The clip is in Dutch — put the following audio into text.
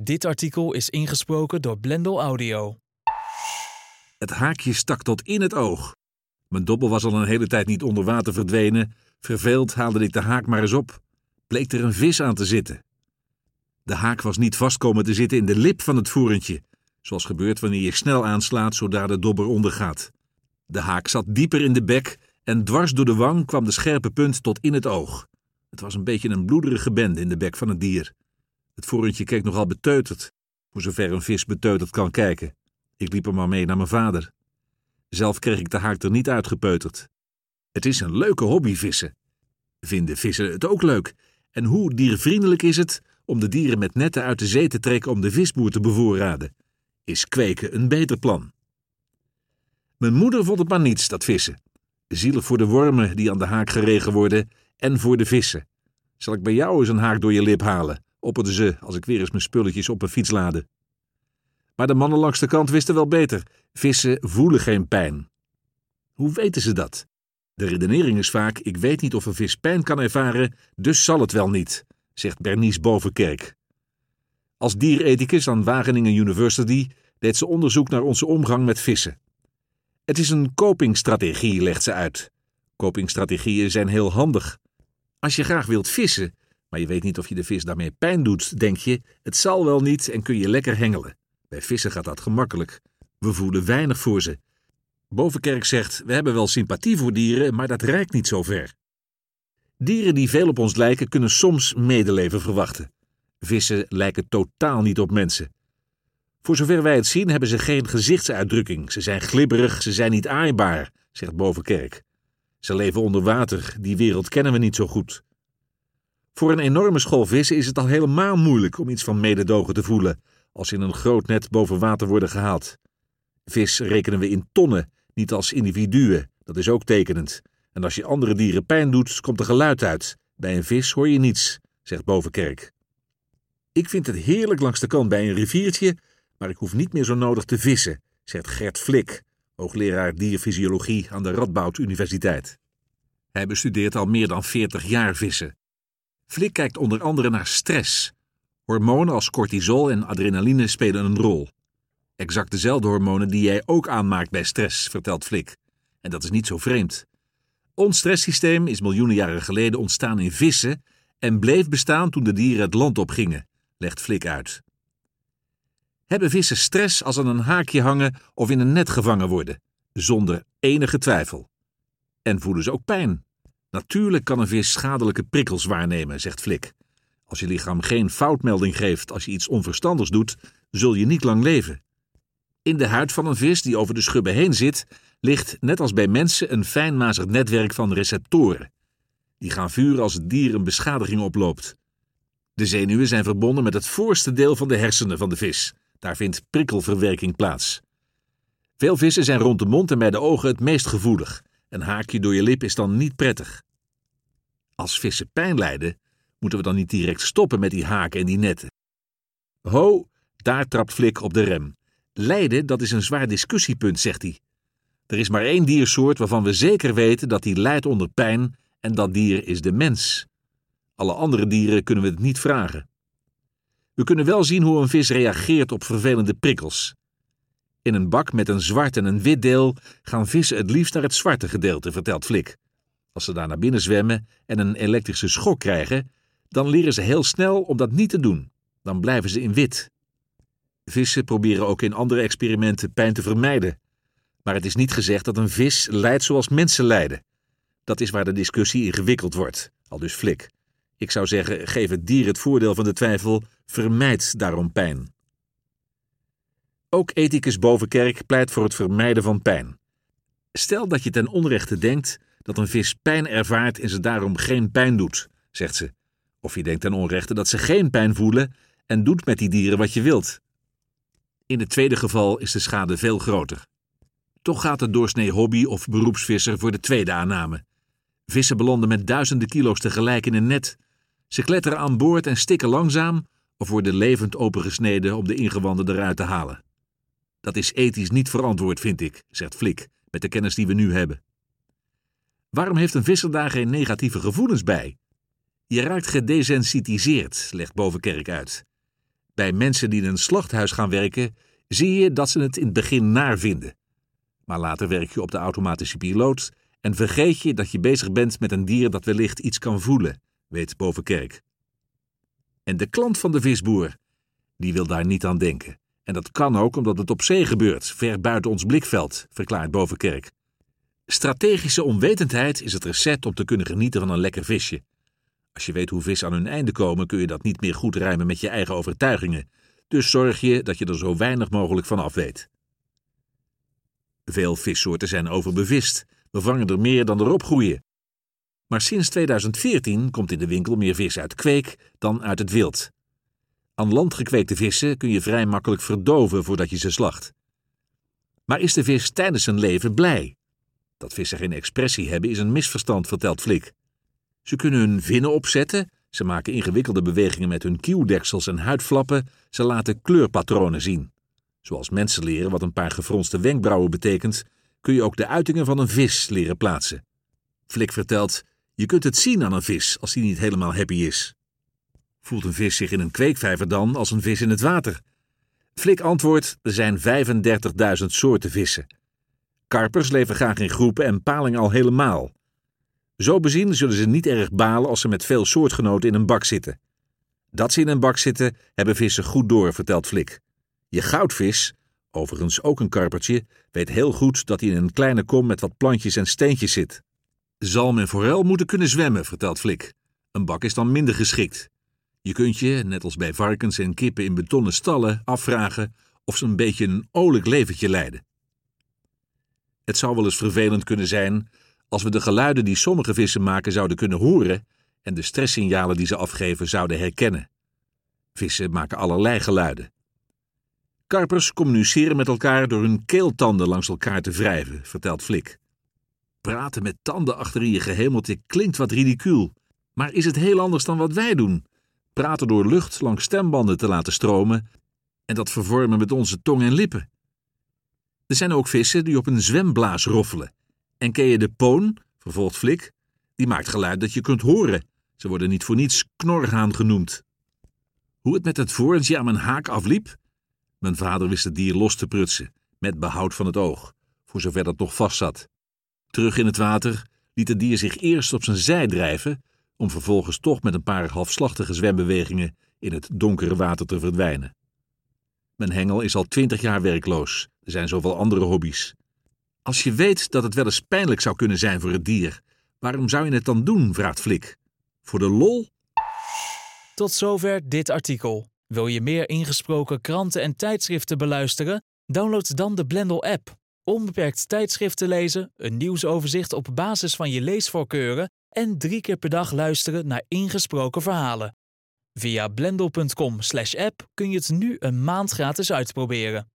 Dit artikel is ingesproken door Blendel Audio. Het haakje stak tot in het oog. Mijn dobbel was al een hele tijd niet onder water verdwenen. Verveeld haalde ik de haak maar eens op. Bleek er een vis aan te zitten. De haak was niet vast komen te zitten in de lip van het voerentje, zoals gebeurt wanneer je snel aanslaat zodra de dobber ondergaat. De haak zat dieper in de bek en dwars door de wang kwam de scherpe punt tot in het oog. Het was een beetje een bloederige bende in de bek van het dier. Het voerentje keek nogal beteuterd, voor zover een vis beteuterd kan kijken. Ik liep er maar mee naar mijn vader. Zelf kreeg ik de haak er niet uitgepeuterd. Het is een leuke hobby vissen. Vinden vissen het ook leuk? En hoe diervriendelijk is het om de dieren met netten uit de zee te trekken om de visboer te bevoorraden? Is kweken een beter plan? Mijn moeder vond het maar niets, dat vissen. Zielig voor de wormen die aan de haak geregen worden en voor de vissen. Zal ik bij jou eens een haak door je lip halen? Opperde ze als ik weer eens mijn spulletjes op een fiets laadde. Maar de mannen langs de kant wisten wel beter. Vissen voelen geen pijn. Hoe weten ze dat? De redenering is vaak: ik weet niet of een vis pijn kan ervaren, dus zal het wel niet, zegt Bernice Bovenkerk. Als dierethicus aan Wageningen University deed ze onderzoek naar onze omgang met vissen. Het is een copingstrategie, legt ze uit. Copingstrategieën zijn heel handig. Als je graag wilt vissen, maar je weet niet of je de vis daarmee pijn doet, denk je, het zal wel niet en kun je lekker hengelen. Bij vissen gaat dat gemakkelijk. We voelen weinig voor ze. Bovenkerk zegt: We hebben wel sympathie voor dieren, maar dat reikt niet zo ver. Dieren die veel op ons lijken, kunnen soms medeleven verwachten. Vissen lijken totaal niet op mensen. Voor zover wij het zien, hebben ze geen gezichtsuitdrukking. Ze zijn glibberig, ze zijn niet aaibaar, zegt Bovenkerk. Ze leven onder water, die wereld kennen we niet zo goed. Voor een enorme school vissen is het al helemaal moeilijk om iets van mededogen te voelen als ze in een groot net boven water worden gehaald. Vis rekenen we in tonnen, niet als individuen. Dat is ook tekenend. En als je andere dieren pijn doet, komt er geluid uit. Bij een vis hoor je niets, zegt Bovenkerk. Ik vind het heerlijk langs de kant bij een riviertje, maar ik hoef niet meer zo nodig te vissen, zegt Gert Flik, hoogleraar dierfysiologie aan de Radboud Universiteit. Hij bestudeert al meer dan 40 jaar vissen. Flik kijkt onder andere naar stress. Hormonen als cortisol en adrenaline spelen een rol. Exact dezelfde hormonen die jij ook aanmaakt bij stress, vertelt Flik. En dat is niet zo vreemd. Ons stresssysteem is miljoenen jaren geleden ontstaan in vissen en bleef bestaan toen de dieren het land opgingen, legt Flik uit. Hebben vissen stress als aan een haakje hangen of in een net gevangen worden? Zonder enige twijfel. En voelen ze ook pijn? Natuurlijk kan een vis schadelijke prikkels waarnemen, zegt Flik. Als je lichaam geen foutmelding geeft als je iets onverstandigs doet, zul je niet lang leven. In de huid van een vis die over de schubben heen zit, ligt, net als bij mensen, een fijnmazig netwerk van receptoren. Die gaan vuren als het dier een beschadiging oploopt. De zenuwen zijn verbonden met het voorste deel van de hersenen van de vis. Daar vindt prikkelverwerking plaats. Veel vissen zijn rond de mond en bij de ogen het meest gevoelig. Een haakje door je lip is dan niet prettig. Als vissen pijn lijden, moeten we dan niet direct stoppen met die haken en die netten? Ho, daar trapt Flik op de rem. Lijden, dat is een zwaar discussiepunt, zegt hij. Er is maar één diersoort waarvan we zeker weten dat die lijdt onder pijn, en dat dier is de mens. Alle andere dieren kunnen we het niet vragen. We kunnen wel zien hoe een vis reageert op vervelende prikkels. In een bak met een zwart en een wit deel gaan vissen het liefst naar het zwarte gedeelte, vertelt Flik. Als ze daar naar binnen zwemmen en een elektrische schok krijgen, dan leren ze heel snel om dat niet te doen. Dan blijven ze in wit. Vissen proberen ook in andere experimenten pijn te vermijden. Maar het is niet gezegd dat een vis lijdt zoals mensen lijden. Dat is waar de discussie ingewikkeld wordt, al dus Flik. Ik zou zeggen, geef het dier het voordeel van de twijfel, vermijd daarom pijn. Ook ethicus Bovenkerk pleit voor het vermijden van pijn. Stel dat je ten onrechte denkt dat een vis pijn ervaart en ze daarom geen pijn doet, zegt ze. Of je denkt ten onrechte dat ze geen pijn voelen en doet met die dieren wat je wilt. In het tweede geval is de schade veel groter. Toch gaat de doorsnee hobby of beroepsvisser voor de tweede aanname. Vissen belanden met duizenden kilo's tegelijk in een net. Ze kletteren aan boord en stikken langzaam of worden levend opengesneden om de ingewanden eruit te halen. Dat is ethisch niet verantwoord, vind ik, zegt Flik, met de kennis die we nu hebben. Waarom heeft een visser daar geen negatieve gevoelens bij? Je raakt gedesensitiseerd, legt Bovenkerk uit. Bij mensen die in een slachthuis gaan werken, zie je dat ze het in het begin naar vinden. Maar later werk je op de automatische piloot en vergeet je dat je bezig bent met een dier dat wellicht iets kan voelen, weet Bovenkerk. En de klant van de visboer, die wil daar niet aan denken. En dat kan ook omdat het op zee gebeurt, ver buiten ons blikveld, verklaart Bovenkerk. Strategische onwetendheid is het recept om te kunnen genieten van een lekker visje. Als je weet hoe vis aan hun einde komen, kun je dat niet meer goed rijmen met je eigen overtuigingen. Dus zorg je dat je er zo weinig mogelijk van af weet. Veel vissoorten zijn overbevist. We vangen er meer dan erop groeien. Maar sinds 2014 komt in de winkel meer vis uit kweek dan uit het wild. Aan land gekweekte vissen kun je vrij makkelijk verdoven voordat je ze slacht. Maar is de vis tijdens zijn leven blij? Dat vissen geen expressie hebben is een misverstand, vertelt Flik. Ze kunnen hun vinnen opzetten, ze maken ingewikkelde bewegingen met hun kieuwdeksels en huidflappen, ze laten kleurpatronen zien. Zoals mensen leren wat een paar gefronste wenkbrauwen betekent, kun je ook de uitingen van een vis leren plaatsen. Flik vertelt: Je kunt het zien aan een vis als hij niet helemaal happy is. Voelt een vis zich in een kweekvijver dan als een vis in het water? Flik antwoordt: Er zijn 35.000 soorten vissen. Karpers leven graag in groepen en paling al helemaal. Zo bezien zullen ze niet erg balen als ze met veel soortgenoten in een bak zitten. Dat ze in een bak zitten, hebben vissen goed door, vertelt Flik. Je goudvis, overigens ook een karpertje, weet heel goed dat hij in een kleine kom met wat plantjes en steentjes zit. Zalm en forel moeten kunnen zwemmen, vertelt Flik. Een bak is dan minder geschikt. Je kunt je, net als bij varkens en kippen in betonnen stallen, afvragen of ze een beetje een olijk leventje leiden. Het zou wel eens vervelend kunnen zijn als we de geluiden die sommige vissen maken zouden kunnen horen en de stresssignalen die ze afgeven zouden herkennen. Vissen maken allerlei geluiden. Karpers communiceren met elkaar door hun keeltanden langs elkaar te wrijven, vertelt Flik. Praten met tanden achter in je gehemelte klinkt wat ridicuul, maar is het heel anders dan wat wij doen. Praten door lucht langs stembanden te laten stromen en dat vervormen met onze tong en lippen. Er zijn ook vissen die op een zwemblaas roffelen. En ken je de poon, vervolgt Flik, die maakt geluid dat je kunt horen. Ze worden niet voor niets knorgaan genoemd. Hoe het met het voorntje aan mijn haak afliep? Mijn vader wist het dier los te prutsen, met behoud van het oog, voor zover dat nog vast zat. Terug in het water liet het dier zich eerst op zijn zij drijven, om vervolgens toch met een paar halfslachtige zwembewegingen in het donkere water te verdwijnen. Mijn hengel is al twintig jaar werkloos. Er zijn zoveel andere hobby's. Als je weet dat het wel eens pijnlijk zou kunnen zijn voor het dier, waarom zou je het dan doen? vraagt Flik. Voor de lol? Tot zover dit artikel. Wil je meer ingesproken kranten en tijdschriften beluisteren? Download dan de Blendel-app. Onbeperkt tijdschriften lezen, een nieuwsoverzicht op basis van je leesvoorkeuren en drie keer per dag luisteren naar ingesproken verhalen. Via blendel.com/app kun je het nu een maand gratis uitproberen.